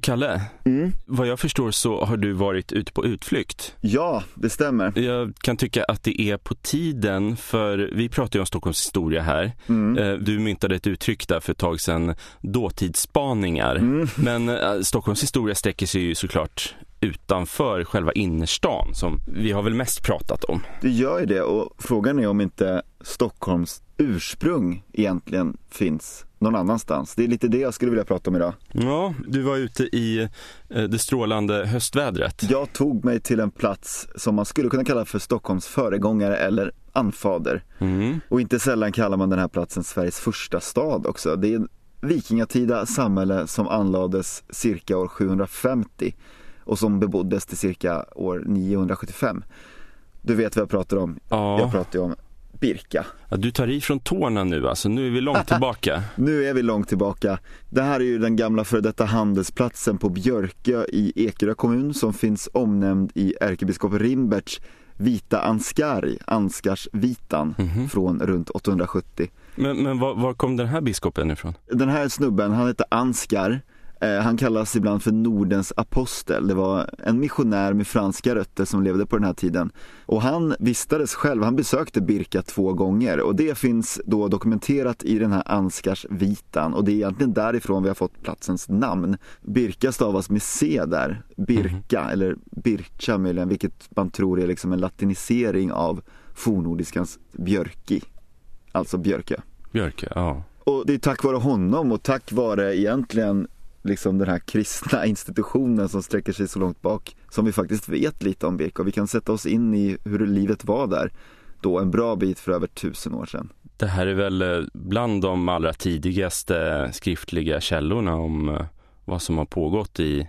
Kalle, Mm. vad jag förstår så har du varit ute på utflykt. Ja, det stämmer. Jag kan tycka att det är på tiden, för vi pratar ju om Stockholms historia här. Mm. Eh, Du myntade ett uttryck där för ett tag sedan, dåtidsspaningar. Mm. Men eh, Stockholms historia sträcker sig ju såklart utanför själva innerstan som vi har väl mest pratat om. Det gör ju det och frågan är om inte Stockholms ursprung egentligen finns någon annanstans. Det är lite det jag skulle vilja prata om idag. Ja, du var ute i eh, det strålande höstvädret. Jag tog mig till en plats som man skulle kunna kalla för Stockholms föregångare eller anfader. Mm. Och inte sällan kallar man den här platsen Sveriges första stad också. Det är vikingatida samhälle som anlades cirka år 750 och som beboddes till cirka år 975. Du vet vad jag pratar om. Jag Ja, pratar ju om Birka. ja, du tar i från tårna nu alltså, nu är vi långt tillbaka. Nu är vi långt tillbaka. Det här är ju den gamla före detta handelsplatsen på Björkö i Ekerö kommun som finns omnämnd i ärkebiskop Rimberts Vita Ansgari, Anskarsvitan, från runt 870. Men, men var, var kom den här biskopen ifrån? Den här snubben, han heter Anskar. Eh, han kallas ibland för Nordens apostel. Det var en missionär med franska rötter som levde på den här tiden. Och han vistades själv, han besökte Birka två gånger och det finns då dokumenterat i den här Anskars vitan och det är egentligen därifrån vi har fått platsens namn. Birka stavas med C där, Birka eller Bircha möjligen, vilket man tror är liksom en latinisering av fornnordiskans björki, alltså Björkö. Björke, ja. Och det är tack vare honom och tack vare egentligen liksom den här kristna institutionen som sträcker sig så långt bak som vi faktiskt vet lite om Birka och vi kan sätta oss in i hur livet var där då en bra bit för över tusen år sedan. Det här är väl eh, bland de allra tidigaste skriftliga källorna om eh, vad som har pågått i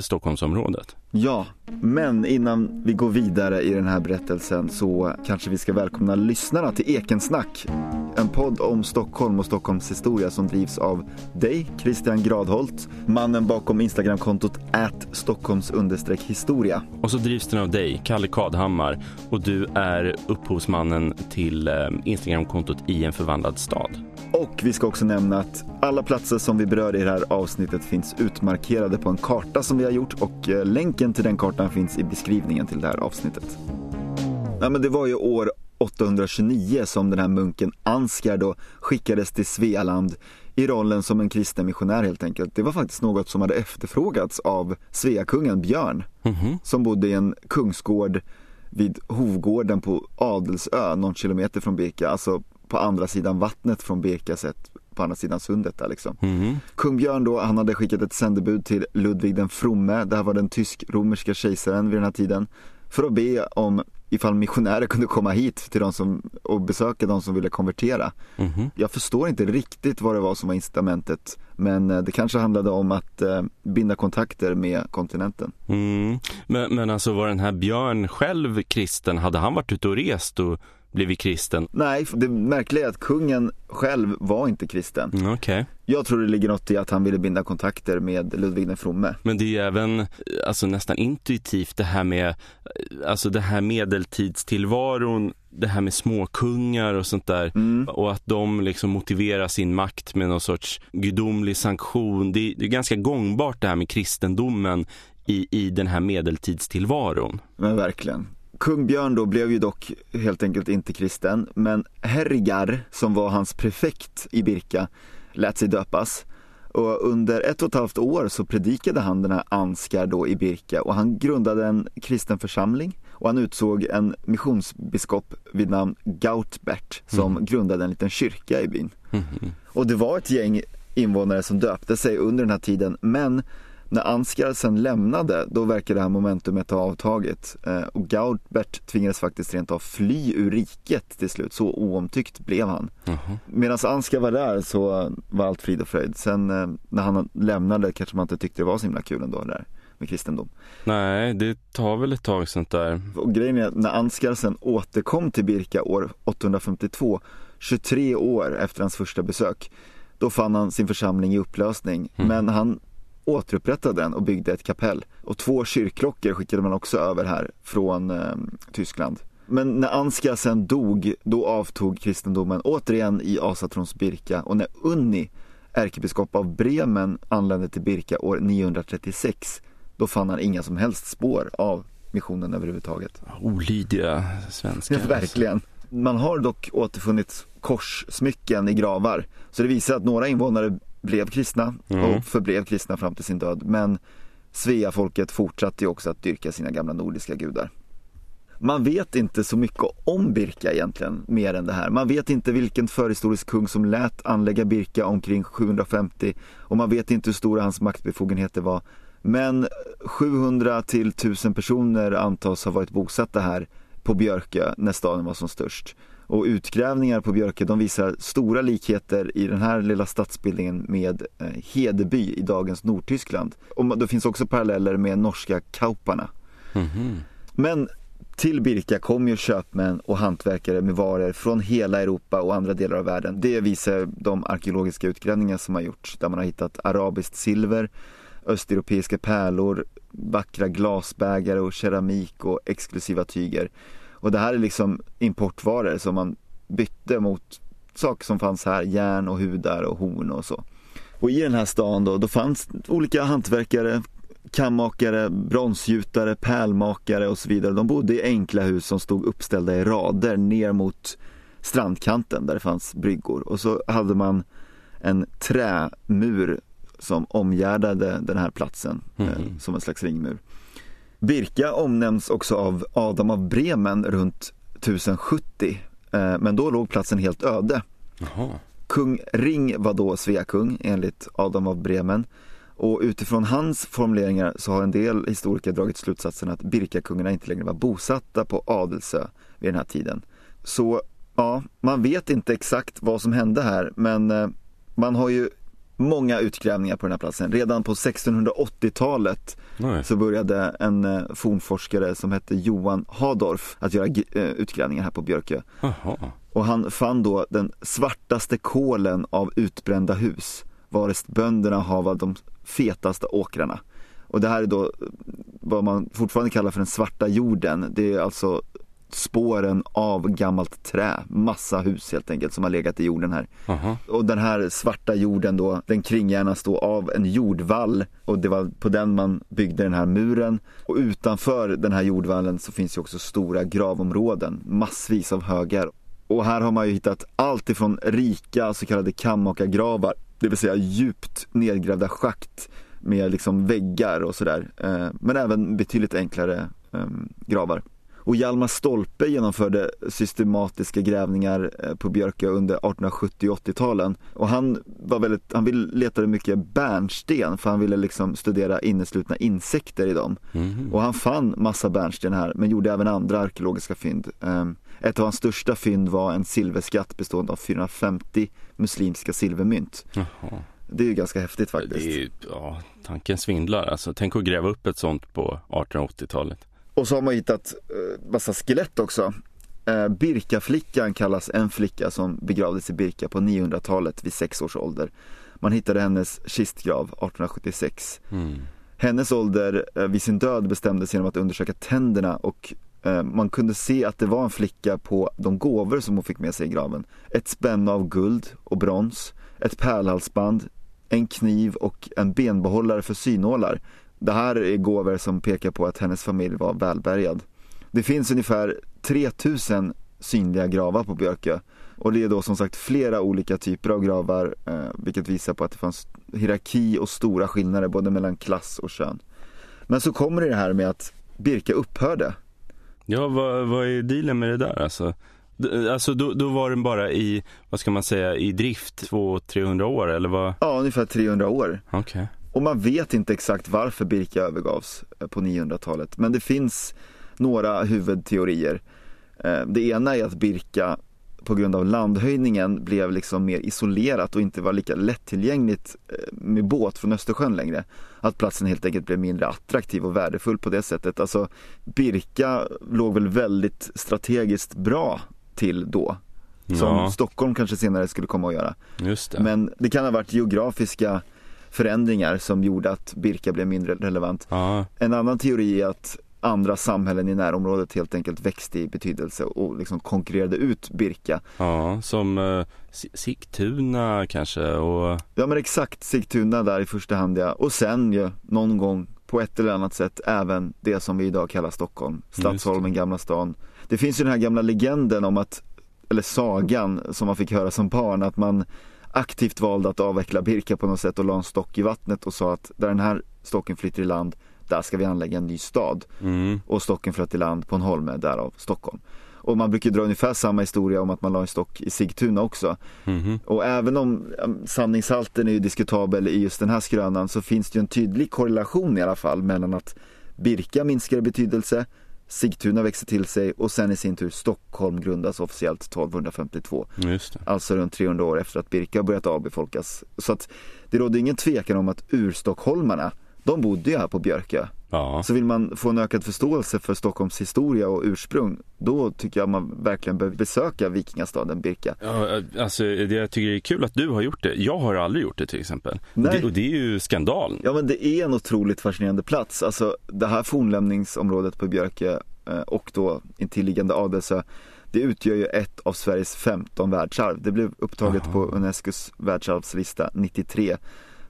Stockholmsområdet. Ja, men innan vi går vidare i den här berättelsen så kanske vi ska välkomna lyssnarna till Ekensnack. En podd om Stockholm och Stockholms historia som drivs av dig, Christian Gradholt, mannen bakom Instagramkontot at Stockholms historia. Och så drivs den av dig, Kalle Kadhammar, och du är upphovsmannen till eh, Instagramkontot i en förvandlad stad. Och vi ska också nämna att alla platser som vi berör i det här avsnittet finns utmarkerade på en karta som vi har gjort och eh, länken till den kartan finns i beskrivningen till det här avsnittet. Ja, men det var ju år 829 som den här munken Ansgar då skickades till Svealand i rollen som en kristen missionär helt enkelt. Det var faktiskt något som hade efterfrågats av Sveakungen Björn Mhm. som bodde i en kungsgård vid Hovgården på Adelsö, någon kilometer från Birka, alltså på andra sidan vattnet från Birka sett på andra sidan sundet där liksom. Mhm. Kung Björn då, han hade skickat ett sändebud till Ludvig den fromme, det här var den tysk-romerska kejsaren vid den här tiden, för att be om ifall missionärer kunde komma hit till de som, och besöka de som ville konvertera. Mhm. Jag förstår inte riktigt vad det var som var incitamentet, men eh, det kanske handlade om att eh, binda kontakter med kontinenten. Mm. Men, men alltså var den här Björn själv kristen? Hade han varit ute och rest och blivit kristen? Nej, det märkliga är att kungen själv var inte kristen. Mm, Okej. Jag tror det ligger något i att han ville binda kontakter med Ludvig den fromme. Men det är ju även eh, alltså, nästan intuitivt det här med eh, alltså, det här medeltidstillvaron, det här med småkungar och sånt där. Mm. Och att de liksom motiverar sin makt med någon sorts gudomlig sanktion. Det, det är ganska gångbart det här med kristendomen i, i den här medeltidstillvaron. Men verkligen. Kung Björn då blev ju dock helt enkelt inte kristen, men Herrigar, som var hans prefekt i Birka, lät sig döpas. Och under ett och ett halvt år så predikade han den här Anskar då i Birka och han grundade en kristen församling och han utsåg en missionsbiskop vid namn Gautbert som grundade en liten kyrka i byn. Mhm. Och det var ett gäng invånare som döpte sig under den här tiden men när Anskar sen lämnade då verkade det här momentumet ha avtagit eh, och Gautbert tvingades faktiskt rent av fly ur riket till slut, så oomtyckt blev han. Jaha. Medan Anskar var där så var allt frid och fröjd. Sen eh, när han lämnade kanske man inte tyckte det var så himla kul ändå där med kristendom. Nej, det tar väl ett tag sånt där. Och grejen är att när Anskar sen återkom till Birka år 852, 23 år efter hans första besök, då fann han sin församling i upplösning. Men han återupprättade den och byggde ett kapell. Och två kyrkklockor skickade man också över här från eh, Tyskland. Men när Anskar sen dog, då avtog kristendomen återigen i Asatrons Birka och när Unni ärkebiskop av Bremen anlände till Birka år 936, då fann han inga som helst spår av missionen överhuvudtaget. Olydiga svenskar. Ja, verkligen. Man har dock återfunnit korssmycken i gravar. Så det visar att några invånare blev kristna Mm. och förblev kristna fram till sin död. Men Svea-folket fortsatte ju också att dyrka sina gamla nordiska gudar. Man vet inte så mycket om Birka egentligen, mer än det här. Man vet inte vilken förhistorisk kung som lät anlägga Birka omkring 750 och man vet inte hur stora hans maktbefogenheter var. Men 700 till 1000 personer antas ha varit bosatta här på Björkö när staden var som störst. Och utgrävningar på Björkö de visar stora likheter i den här lilla stadsbildningen med eh, Hedeby i dagens Nordtyskland. Och det finns också paralleller med norska Kauparna. Mhm. Men till Birka kom ju köpmän och hantverkare med varor från hela Europa och andra delar av världen. Det visar de arkeologiska utgrävningar som har gjorts där man har hittat arabiskt silver, östeuropeiska pärlor, vackra glasbägare och keramik och exklusiva tyger. Och det här är liksom importvaror som man bytte mot saker som fanns här, järn och hudar och horn och så. Och i den här stan då, då fanns olika hantverkare, kammakare, bronsgjutare, pärlmakare och så vidare. De bodde i enkla hus som stod uppställda i rader ner mot strandkanten där det fanns bryggor. Och så hade man en trämur som omgärdade den här platsen eh, Mhm. som en slags ringmur. Birka omnämns också av Adam av Bremen runt 1070 eh, men då låg platsen helt öde. Jaha. Kung Ring var då Sveakung enligt Adam av Bremen. Och utifrån hans formuleringar så har en del historiker dragit slutsatsen att Birkakungarna inte längre var bosatta på Adelsö vid den här tiden. Så ja, man vet inte exakt vad som hände här men eh, man har ju många utgrävningar på den här platsen. Redan på 1680-talet Nej. så började en eh, fornforskare som hette Johan Hadorf att göra eh, utgrävningar här på Björkö. Jaha. Och han fann då den svartaste kolen av utbrända hus, varest bönderna hava de fetaste åkrarna. Och det här är då vad man fortfarande kallar för den svarta jorden. Det är alltså spåren av gammalt trä, massa hus helt enkelt som har legat i jorden här. Jaha. Och den här svarta jorden då, den kringgärnas då av en jordvall och det var på den man byggde den här muren. Och utanför den här jordvallen så finns ju också stora gravområden, massvis av högar. Och här har man ju hittat allt ifrån rika så kallade kammakargravar, det vill säga djupt nedgrävda schakt med liksom väggar och sådär. Eh, Men även betydligt enklare eh, gravar. Och Hjalmar Stolpe genomförde systematiska grävningar eh, på Björkö under 1870 och 80-talen. Och han var väldigt, han letade mycket bärnsten för han ville liksom studera inneslutna insekter i dem. Mhm. Och han fann massa bärnsten här men gjorde även andra arkeologiska fynd. Ehm, Ett av hans största fynd var en silverskatt bestående av 450 muslimska silvermynt. Jaha. Det är ju ganska häftigt Det faktiskt. är ju, ja, tanken svindlar alltså. Tänk att gräva upp ett sånt på 1880-talet. Och så har man hittat eh, massa skelett också. Eh, Birkaflickan kallas en flicka som begravdes i Birka på 900-talet vid sex års ålder. Man hittade hennes kistgrav 1876. Mm. Hennes ålder eh, vid sin död bestämdes genom att undersöka tänderna och man kunde se att det var en flicka på de gåvor som hon fick med sig i graven. Ett spänne av guld och brons, ett pärlhalsband, en kniv och en benbehållare för synålar. Det här är gåvor som pekar på att hennes familj var välbärgad. Det finns ungefär 3000 synliga gravar på Björkö och det är då som sagt flera olika typer av gravar eh, vilket visar på att det fanns hierarki och stora skillnader både mellan klass och kön. Men så kommer det här med att Birka upphörde. Ja, vad, vad är dealen med det där alltså? Alltså då, då var den bara i, vad ska man säga, i drift 200-300 år eller vad? Ja, ungefär 300 år. Okej. Och man vet inte exakt varför Birka övergavs eh, på 900-talet. Men det finns några huvudteorier. Eh, Det ena är att Birka på grund av landhöjningen blev liksom mer isolerat och inte var lika lättillgängligt eh, med båt från Östersjön längre. Att platsen helt enkelt blev mindre attraktiv och värdefull på det sättet. Alltså Birka låg väl väldigt strategiskt bra till då. Som Ja. Stockholm kanske senare skulle komma att göra. Just det. Men det kan ha varit geografiska förändringar som gjorde att Birka blev mindre relevant. Ja, En annan teori är att andra samhällen i närområdet helt enkelt växte i betydelse och liksom konkurrerade ut Birka. Ja, som uh, Sigtuna kanske och... Ja men exakt, Sigtuna där i första hand ja. Och sen ju någon gång på ett eller annat sätt även det som vi idag kallar Stockholm. Stadsholmen, Gamla stan. Det finns ju den här gamla legenden om att, eller sagan som man fick höra som barn, att man aktivt valde att avveckla Birka på något sätt och la en stock i vattnet och sa att där den här stocken flyter i land, där ska vi anlägga en ny stad. Mm. Och stocken flöt i land på en holme, därav Stockholm. Och man brukar dra ungefär samma historia om att man la en stock i Sigtuna också. Mm. Och även om sanningshalten är ju diskutabel i just den här skrönan så finns det ju en tydlig korrelation i alla fall mellan att Birka minskar i betydelse, Sigtuna växer till sig och sen i sin tur Stockholm grundas officiellt 1252. Just det. Alltså runt 300 år efter att Birka börjat avbefolkas. Så att det råder ingen tvekan om att urstockholmarna, de bodde ju här på Björkö. Ja. Så vill man få en ökad förståelse för Stockholms historia och ursprung, då tycker jag man verkligen behöver besöka vikingastaden Birka. Ja, alltså, det jag tycker är kul att du har gjort det. Jag har aldrig gjort det till exempel. Nej. Det, och det är ju skandal. Ja men det är en otroligt fascinerande plats. Alltså det här fornlämningsområdet på Björkö eh, och då intilliggande Adelsö, det utgör ju ett av Sveriges 15 världsarv. Det blev upptaget Aha. på Unescos världsarvslista 93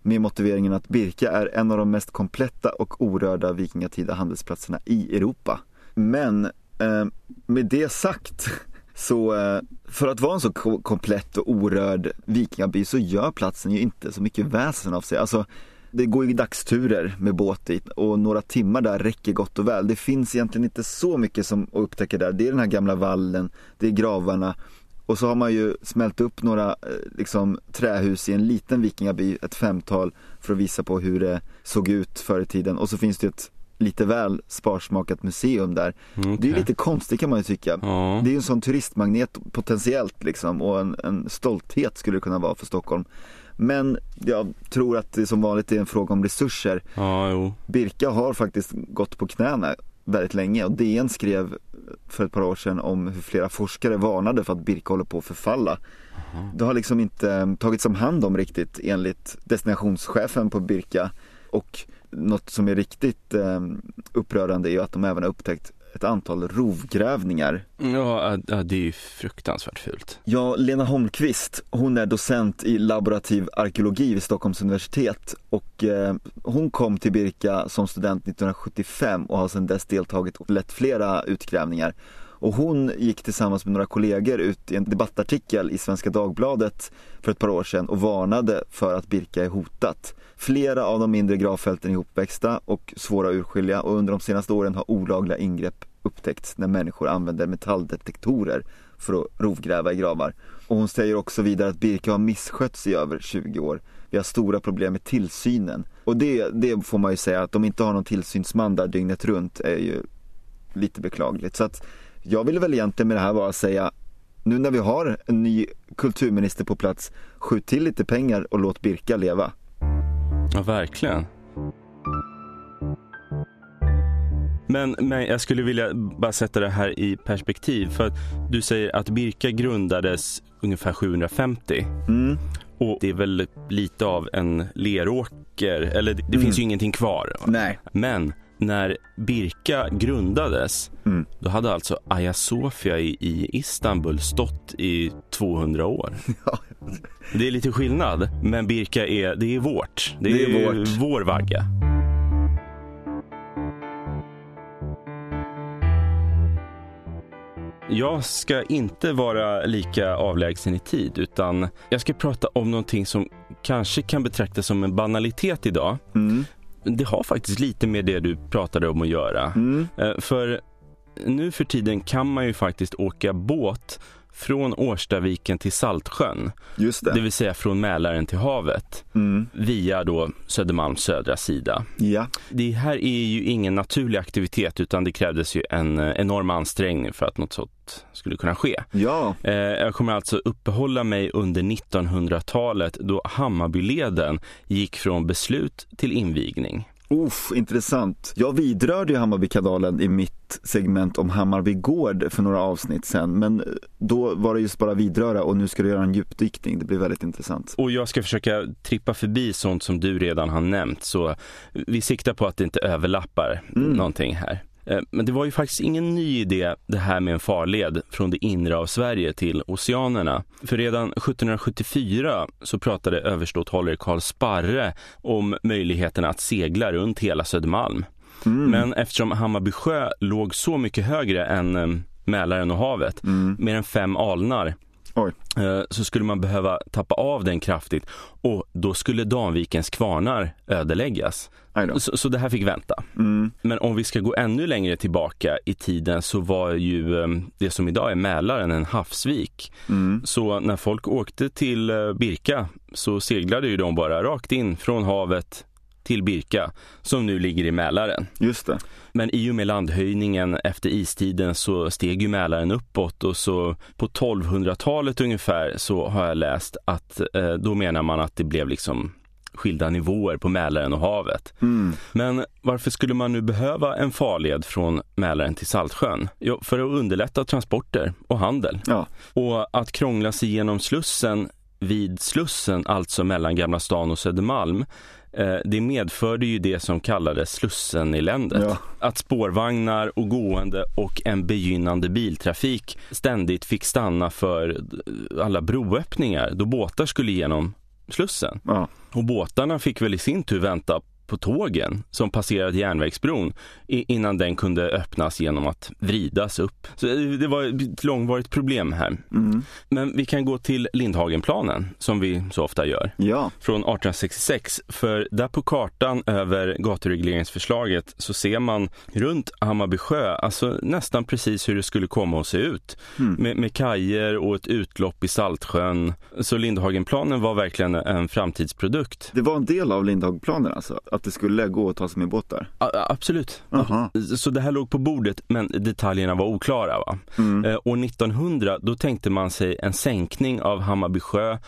med motiveringen att Birka är en av de mest kompletta och orörda vikingatida handelsplatserna i Europa. Men eh, med det sagt så eh, för att vara en så komplett och orörd vikingaby så gör platsen ju inte så mycket väsen av sig. Alltså det går ju dagsturer med båt dit och några timmar där räcker gott och väl. Det finns egentligen inte så mycket som att upptäcka där. Det är den här gamla vallen, det är gravarna och så har man ju smält upp några eh, liksom, trähus i en liten vikingaby, ett femtal, för att visa på hur det såg ut förr i tiden. Och så finns det ett lite väl sparsmakat museum där. Mm, Det är lite konstigt kan man ju tycka. Ja. Det är ju en sån turistmagnet potentiellt liksom och en, en stolthet skulle det kunna vara för Stockholm. Men jag tror att det som vanligt är en fråga om resurser. Ja. Birka har faktiskt gått på knäna väldigt länge och DN skrev för ett par år sedan om hur flera forskare varnade för att Birka håller på att förfalla. Det har liksom inte eh, tagits om hand om riktigt enligt destinationschefen på Birka och något som är riktigt eh, upprörande är ju att de även har upptäckt ett antal rovgrävningar Ja, det är ju fruktansvärt fult. Ja, Lena Holmqvist, hon är docent i laborativ arkeologi vid Stockholms universitet och eh, hon kom till Birka som student 1975 och har sedan dess deltagit och lett flera utgrävningar. Och hon gick tillsammans med några kollegor ut i en debattartikel i Svenska Dagbladet för ett par år sedan och varnade för att Birka är hotat. Flera av de mindre gravfälten är ihopväxta och svåra att urskilja och under de senaste åren har olagliga ingrepp upptäckts när människor använder metalldetektorer för att rovgräva i gravar. Och hon säger också vidare att Birka har misskötts i över 20 år. Vi har stora problem med tillsynen. Och det, det får man ju säga att de inte har någon tillsynsman där dygnet runt är ju lite beklagligt. Så att jag ville väl egentligen med det här bara säga nu när vi har en ny kulturminister på plats, skjut till lite pengar och låt Birka leva. Ja, verkligen. Men, men jag skulle vilja bara sätta det här i perspektiv. För att du säger att Birka grundades ungefär 750. Mm. Och det är väl lite av en leråker, eller det, det finns ju ingenting kvar. Nej. Men när Birka grundades, Mm. då hade alltså Hagia Sofia i, i Istanbul stått i 200 år. Ja. Det är lite skillnad, men Birka är, det är vårt. Det, Det är är vårt. vår vagga. Jag ska inte vara lika avlägsen i tid utan jag ska prata om någonting som kanske kan betraktas som en banalitet idag. Mm. Det har faktiskt lite med det du pratade om att göra. Mm. Eh, För nu för tiden kan man ju faktiskt åka båt från Årstaviken till Saltsjön. Just Det det. vill säga från Mälaren till havet Mm. via då Södermalms södra sida. Ja. Det här är ju ingen naturlig aktivitet utan det krävdes ju en eh, enorm ansträngning för att något sånt skulle kunna ske. Ja. Eh, Jag kommer alltså uppehålla mig under 1900-talet då Hammarbyleden gick från beslut till invigning. Uff, intressant. Jag vidrörde ju Hammarbykanalen i mitt segment om Hammarby gård för några avsnitt sen. Men då var det just bara vidröra och nu ska du göra en djupdykning. Det blir väldigt intressant. Och jag ska försöka trippa förbi sånt som du redan har nämnt så vi siktar på att det inte överlappar Mm. någonting här. Eh, men det var ju faktiskt ingen ny idé det här med en farled från det inre av Sverige till oceanerna. För redan 1774 så pratade överståthållare Karl Sparre om möjligheten att segla runt hela Södermalm. Mm. Men eftersom Hammarby sjö låg så mycket högre än eh, Mälaren och havet, mm. mer än fem alnar, Oj. Eh, så skulle man behöva tappa av den kraftigt och då skulle Danvikens kvarnar ödeläggas. Så, så, det här fick vänta. Mm. Men om vi ska gå ännu längre tillbaka i tiden så var ju eh, det som idag är Mälaren en havsvik. Mm. Så när folk åkte till eh, Birka så seglade ju de bara rakt in från havet till Birka som nu ligger i Mälaren. Just det. Men i och med landhöjningen efter istiden så steg ju Mälaren uppåt och så på 1200-talet ungefär så har jag läst att eh, då menar man att det blev liksom skilda nivåer på Mälaren och havet. Mm. Men varför skulle man nu behöva en farled från Mälaren till Saltsjön? Jo, för att underlätta transporter och handel. Ja. Och att krångla sig genom Slussen vid Slussen, alltså mellan Gamla stan och Södermalm, det medförde ju det som kallades Slussen-eländet. Ja. Att spårvagnar och gående och en begynnande biltrafik ständigt fick stanna för alla broöppningar då båtar skulle igenom Slussen. Ja. Och båtarna fick väl i sin tur vänta på tågen som passerade järnvägsbron innan den kunde öppnas genom att vridas upp. Så det var ett långvarigt problem här. Mm. Men vi kan gå till Lindhagenplanen som vi så ofta gör. Ja. Från 1866. För där på kartan över gaturegleringsförslaget så ser man runt Hammarby sjö, alltså nästan precis hur det skulle komma att se ut. Mm. Med, med kajer och ett utlopp i Saltsjön. Så Lindhagenplanen var verkligen en framtidsprodukt. Det var en del av Lindhagenplanen alltså? Att det skulle gå att ta sig med båtar? A absolut. Aha. Så det här låg på bordet men detaljerna var oklara. Va? Mm. Eh, år 1900 då tänkte man sig en sänkning av Hammarby sjö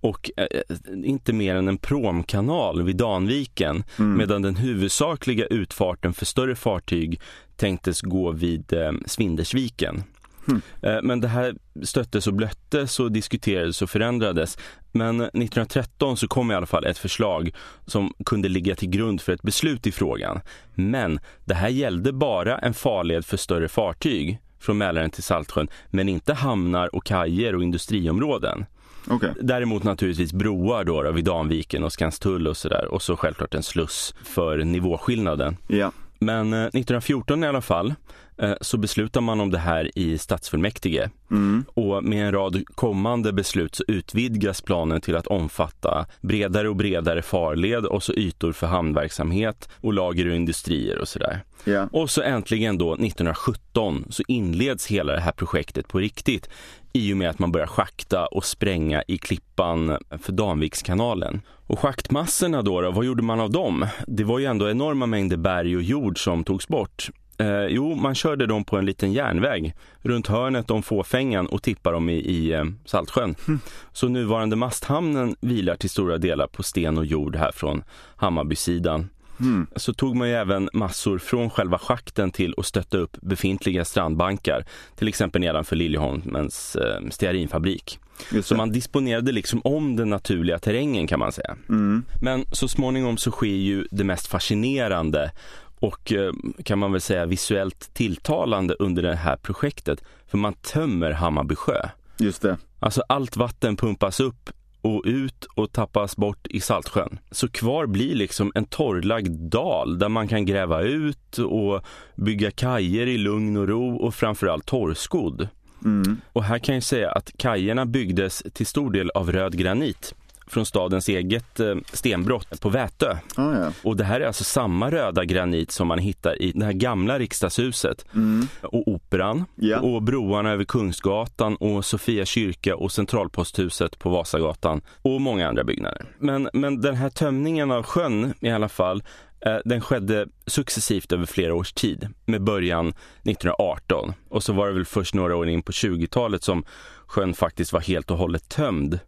och eh, eh, inte mer än en promkanal vid Danviken mm. medan den huvudsakliga utfarten för större fartyg tänktes gå vid eh, Svindersviken. Mm. Men det här stöttes och blöttes och diskuterades och förändrades. Men 1913 så kom i alla fall ett förslag som kunde ligga till grund för ett beslut i frågan. Men det här gällde bara en farled för större fartyg från Mälaren till Saltsjön, men inte hamnar och kajer och industriområden. Okay. Däremot naturligtvis broar då, då vid Danviken och Skanstull och sådär och så självklart en sluss för nivåskillnaden. Ja. Men 1914 eh, i alla fall Eh, så beslutar man om det här i stadsfullmäktige. Mm. Och med en rad kommande beslut så utvidgas planen till att omfatta bredare och bredare farled och så ytor för hamnverksamhet och lager och industrier och sådär. Yeah. Och så äntligen då 1917 så inleds hela det här projektet på riktigt i och med att man börjar schakta och spränga i klippan för Danvikskanalen. Och schaktmassorna då, då, vad gjorde man av dem? Det var ju ändå enorma mängder berg och jord som togs bort. Eh, jo, man körde dem på en liten järnväg runt hörnet om Fåfängan och tippade dem i, i eh, Saltsjön. Mm. Så nuvarande Masthamnen vilar till stora delar på sten och jord här från Hammarbysidan. Mm. Så tog man ju även massor från själva schakten till att stötta upp befintliga strandbankar. Till exempel nedanför Liljeholmens eh, stearinfabrik. Så man disponerade liksom om den naturliga terrängen kan man säga. Mm. Men så småningom så sker ju det mest fascinerande och eh, kan man väl säga visuellt tilltalande under det här projektet. För man tömmer Hammarby sjö. Just det. Alltså allt vatten pumpas upp och ut och tappas bort i Saltsjön. Så kvar blir liksom en torrlagd dal där man kan gräva ut och bygga kajer i lugn och ro och framförallt torrskodd. Mm. Och här kan jag säga att kajerna byggdes till stor del av röd granit från stadens eget eh, stenbrott på Vätö. Ah, ja. Och det här är alltså samma röda granit som man hittar i det här gamla riksdagshuset mm. och Operan yeah. och broarna över Kungsgatan och Sofia kyrka och Centralposthuset på Vasagatan och många andra byggnader. Men, men den här tömningen av sjön i alla fall den skedde successivt över flera års tid med början 1918 och så var det väl först några år in på 20-talet som sjön faktiskt var helt och hållet tömd.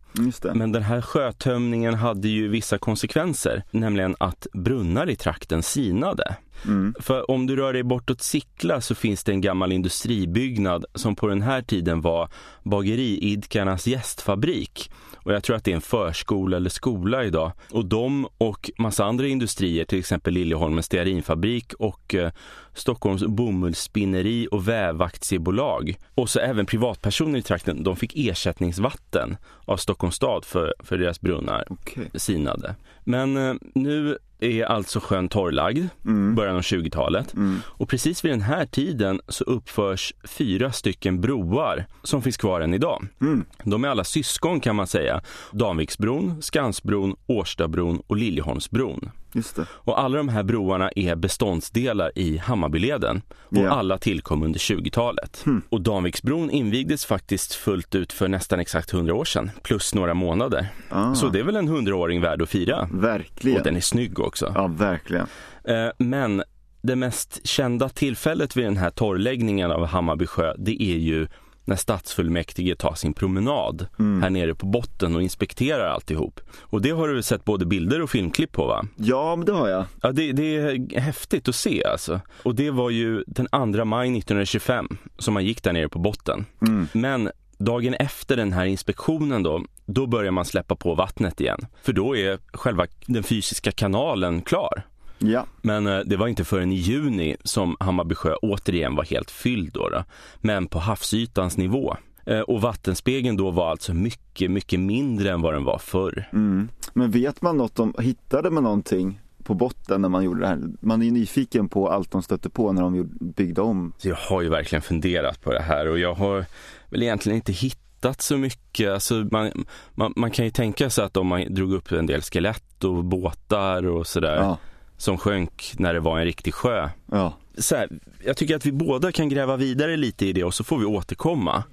Men den här sjötömningen hade ju vissa konsekvenser, nämligen att brunnar i trakten sinade. Mm. För om du rör dig bortåt Sickla så finns det en gammal industribyggnad som på den här tiden var bageriidkarnas gästfabrik. Och jag tror att det är en förskola eller skola idag. Och de och massa andra industrier, till exempel Liljeholmens stearinfabrik och eh, Stockholms bomullsspinneri och vävaktiebolag och så även privatpersoner i trakten, de fick ersättningsvatten av Stockholms stad för, för deras brunnar Okay. sinade. Men eh, nu är alltså sjön torrlagd, Mm. början av 20-talet. Och precis vid den här tiden så uppförs fyra stycken broar som finns kvar än idag. Mm. De är alla syskon kan man säga. Danviksbron, Skansbron, Årstabron och Liljeholmsbron. Just det. Och alla de här broarna är beståndsdelar i Hammarbyleden och Ja. alla tillkom under 20-talet. Och Danviksbron invigdes faktiskt fullt ut för nästan exakt 100 år sedan, plus några månader. Ah. Så det är väl en 100-åring värd att fira. Verkligen. Och den är snygg också. Ja, verkligen. Eh, Men det mest kända tillfället vid den här torrläggningen av Hammarby sjö, det är ju när stadsfullmäktige tar sin promenad här nere på botten och inspekterar alltihop. Och det har du sett både bilder och filmklipp på va? Ja, men det har jag. Ja, det, det är häftigt att se alltså. Och det var ju den 2 maj 1925 som man gick där nere på botten. Men dagen efter den här inspektionen då, då börjar man släppa på vattnet igen. För då är själva den fysiska kanalen klar. Ja. Men eh, det var inte förrän i juni som Hammarby sjö återigen var helt fylld då, då men på havsytans nivå. Eh, Och vattenspegeln då var alltså mycket, mycket mindre än vad den var förr. Mm. Men vet man något om, hittade man någonting på botten när man gjorde det här? Man är ju nyfiken på allt de stötte på när de byggde om. Så jag har ju verkligen funderat på det här och jag har väl egentligen inte hittat så mycket. Alltså man, man, man kan ju tänka sig att om man drog upp en del skelett och båtar och sådär Ja. Som sjönk när det var en riktig sjö. Ja. Så här, jag tycker att vi båda kan gräva vidare lite i det och så får vi återkomma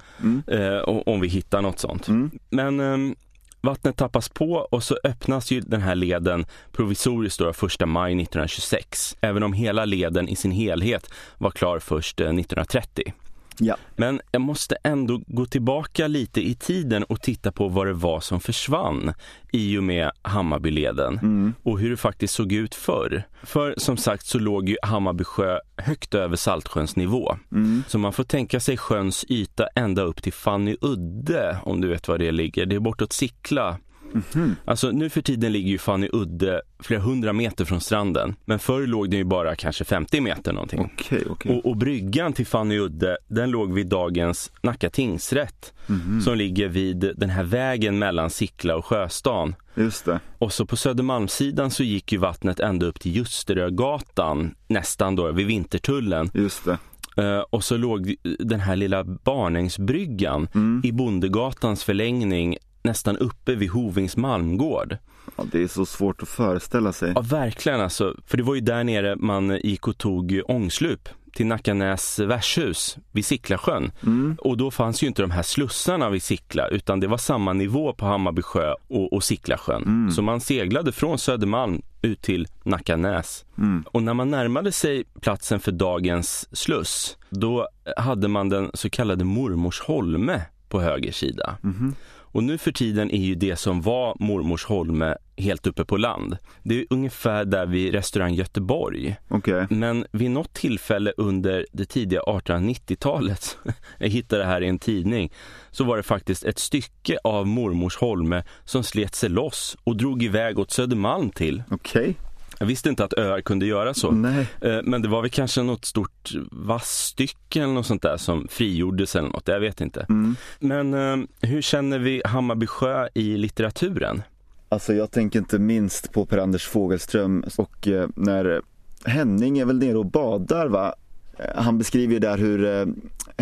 eh, om vi hittar något sånt. Mm. Men ehm, vattnet tappas på och så öppnas ju den här leden provisoriskt då 1 maj 1926. Även om hela leden i sin helhet var klar först eh, 1930. Ja. Men jag måste ändå gå tillbaka lite i tiden och titta på vad det var som försvann i och med Hammarbyleden och hur det faktiskt såg ut förr. För som sagt så låg ju Hammarby sjö högt över Saltsjöns nivå. Så man får tänka sig sjöns yta ända upp till Fannyudde om du vet var det ligger. Det är bortåt Sickla. Alltså nu för tiden ligger ju Fannyudde flera hundra meter från stranden. Men förr låg den ju bara kanske 50 meter någonting. Okej, okej. Och, och bryggan till Fannyudde, den låg vid dagens Nacka tingsrätt. Som ligger vid den här vägen mellan Sickla och Sjöstan. Just det. Och så på Södermalmssidan så gick ju vattnet ända upp till Ljusterögatan, nästan då vid Vintertullen. Just det. Eh, och så låg den här lilla Barnängsbryggan i Bondegatans förlängning nästan uppe vid Hovings Malmgård. Ja, det är så svårt att föreställa sig. Ja, verkligen alltså. För det var ju där nere man gick och tog ångslup till Nackanäs värdshus vid Sicklasjön. Och då fanns ju inte de här slussarna vid Sickla utan det var samma nivå på Hammarby sjö och, och Sicklasjön. Så man seglade från Södermalm ut till Nackanäs. Och när man närmade sig platsen för dagens sluss då hade man den så kallade Mormors Holme på höger sida. Och nu för tiden är ju det som var Mormors Holme helt uppe på land. Det är ungefär där vid restaurang Göteborg. Okej. Men vid något tillfälle under det tidiga 1890-talet, jag hittade det här i en tidning, så var det faktiskt ett stycke av Mormors Holme som slet sig loss och drog iväg åt Södermalm till. Okej. Jag visste inte att öar kunde göra så. Nej. Eh, Men det var väl kanske något stort vassstycke eller något sånt där som frigjordes eller något, jag vet inte. Men eh, hur känner vi Hammarby sjö i litteraturen? Alltså jag tänker inte minst på Per-Anders Fogelström och eh, när Henning är väl nere och badar va? Eh, Han beskriver ju där hur eh,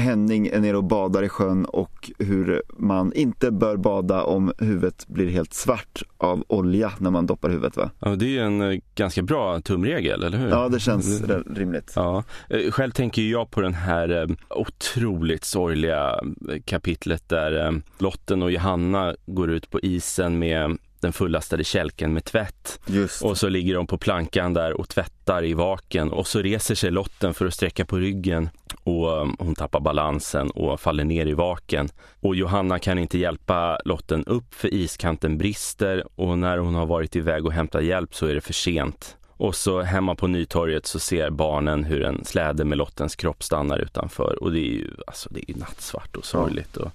Henning är nere och badar i sjön och hur man inte bör bada om huvudet blir helt svart av olja när man doppar huvudet va? Ja, det är ju en eh, ganska bra tumregel, eller hur? Ja det känns r- rimligt. Ja, själv tänker jag på den här otroligt sorgliga kapitlet där Lotten och Johanna går ut på isen med den fullastade kälken med tvätt. Och så ligger de på plankan där och tvättar i vaken och så reser sig Lotten för att sträcka på ryggen och um, hon tappar balansen och faller ner i vaken. Och Johanna kan inte hjälpa Lotten upp för iskanten brister och när hon har varit iväg och hämtat hjälp så är det för sent. Och så hemma på Nytorget så ser barnen hur en släde med Lottens kropp stannar utanför och det är ju, alltså, det är nattsvart och sorgligt. Och,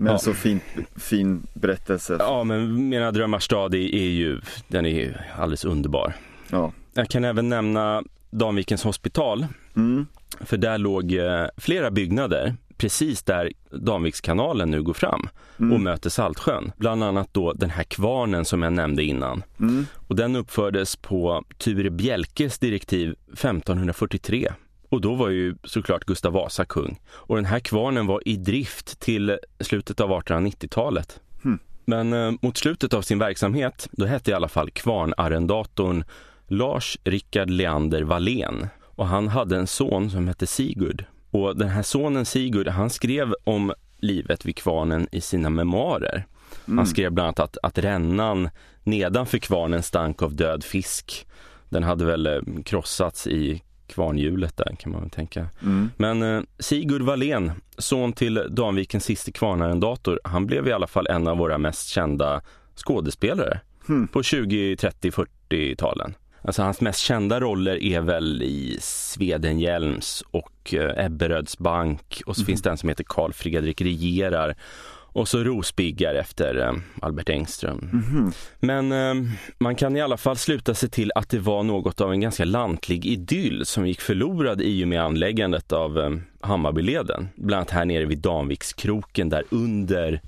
Men ja. så fin, fin berättelse. Ja, men Mina drömmars stad är, ju, den är alldeles underbar. Ja. Jag kan även nämna Danvikens hospital. Mm. För där låg eh, flera byggnader precis där Danvikskanalen nu går fram mm. och möter Saltsjön. Bland annat då den här kvarnen som jag nämnde innan. Mm. Och den uppfördes på Ture Bjelkes direktiv 1543. Och då var ju såklart Gustav Vasa kung. Och den här kvarnen var i drift till slutet av 1890-talet. Mm. Men eh, mot slutet av sin verksamhet, då hette i alla fall kvarnarrendatorn Lars Rickard Leander Wallén. Och han hade en son som hette Sigurd. Och den här sonen Sigurd, han skrev om livet vid kvarnen i sina memoarer. Mm. Han skrev bland annat att, att rännan nedanför kvarnen stank av död fisk. Den hade väl eh, krossats i kvarnhjulet där kan man tänka. Mm. Men eh, Sigurd Wallén, son till Danvikens siste kvarnarrendator, han blev i alla fall en av våra mest kända skådespelare mm. på 20, 30, 40-talen. Alltså hans mest kända roller är väl i Swedenhjelms och eh, Ebberöds bank och så mm. finns det en som heter Karl Fredrik regerar och så Rosbiggar efter eh, Albert Engström. Mm. Men eh, man kan i alla fall sluta sig till att det var något av en ganska lantlig idyll som gick förlorad i och med anläggandet av eh, Hammarbyleden. Bland annat här nere vid Danvikskroken där under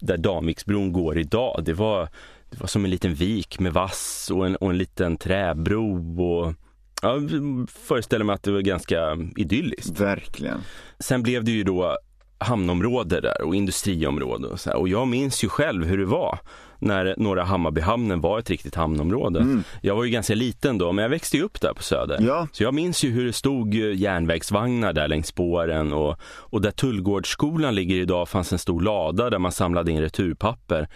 där Danviksbron går idag. Det var det var som en liten vik med vass och en, och en liten träbro. Och, ja, föreställer mig att det var ganska idylliskt. Verkligen. Sen blev det ju då hamnområde där och industriområde och så här. Och jag minns ju själv hur det var när Norra Hammarbyhamnen var ett riktigt hamnområde. Mm. Jag var ju ganska liten då, men jag växte ju upp där på Söder. Ja. Så jag minns ju hur det stod järnvägsvagnar där längs spåren och, och där Tullgårdsskolan ligger idag fanns en stor lada där man samlade in returpapper.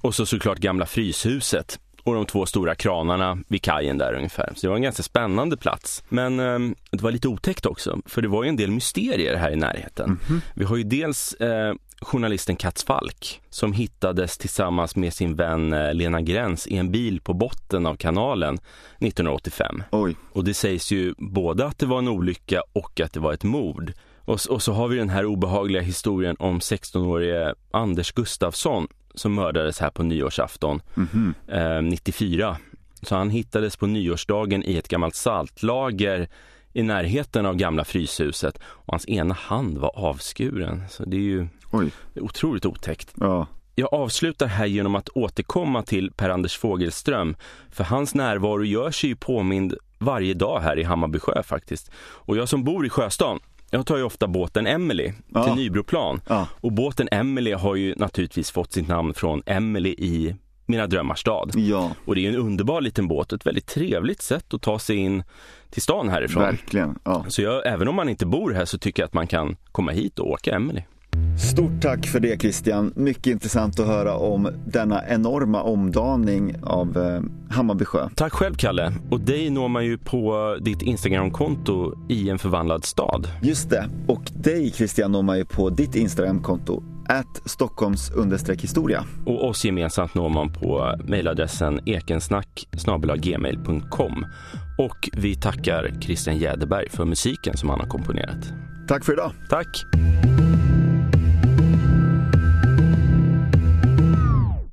Och så såklart gamla Fryshuset och de två stora kranarna vid kajen där ungefär. Så det var en ganska spännande plats. Men eh, det var lite otäckt också, för det var ju en del mysterier här i närheten. Mm -hmm. Vi har ju dels eh, journalisten Katz Falk som hittades tillsammans med sin vän eh, Lena Gräns i en bil på botten av kanalen 1985. Oj. Och det sägs ju både att det var en olycka och att det var ett mord. Och, och så har vi den här obehagliga historien om 16-årige Anders Gustafsson som mördades här på nyårsafton mm -hmm. eh, 94. Så han hittades på nyårsdagen i ett gammalt saltlager i närheten av gamla Fryshuset och hans ena hand var avskuren. Så det är ju Oj. otroligt otäckt. Ja. Jag avslutar här genom att återkomma till Per-Anders Fogelström. För hans närvaro gör sig ju påmind varje dag här i Hammarby sjö faktiskt. Och jag som bor i Sjöstan, jag tar ju ofta båten Emily ja. till Nybroplan. Ja. Och båten Emily har ju naturligtvis fått sitt namn från Emily i Mina drömmars stad. Ja. Och det är en underbar liten båt och ett väldigt trevligt sätt att ta sig in till stan härifrån. Verkligen. Ja. Så jag, även om man inte bor här så tycker jag att man kan komma hit och åka Emily. Stort tack för det Christian. Mycket intressant att höra om denna enorma omdaning av eh, Hammarby sjö. Tack själv Kalle. Och dig når man ju på ditt Instagramkonto i en förvandlad stad. Just det. Och dig Christian når man ju på ditt Instagramkonto at Stockholms historia. Och oss gemensamt når man på mejladressen ekensnack gmail.com. Och vi tackar Christian Jäderberg för musiken som han har komponerat. Tack för idag. Tack.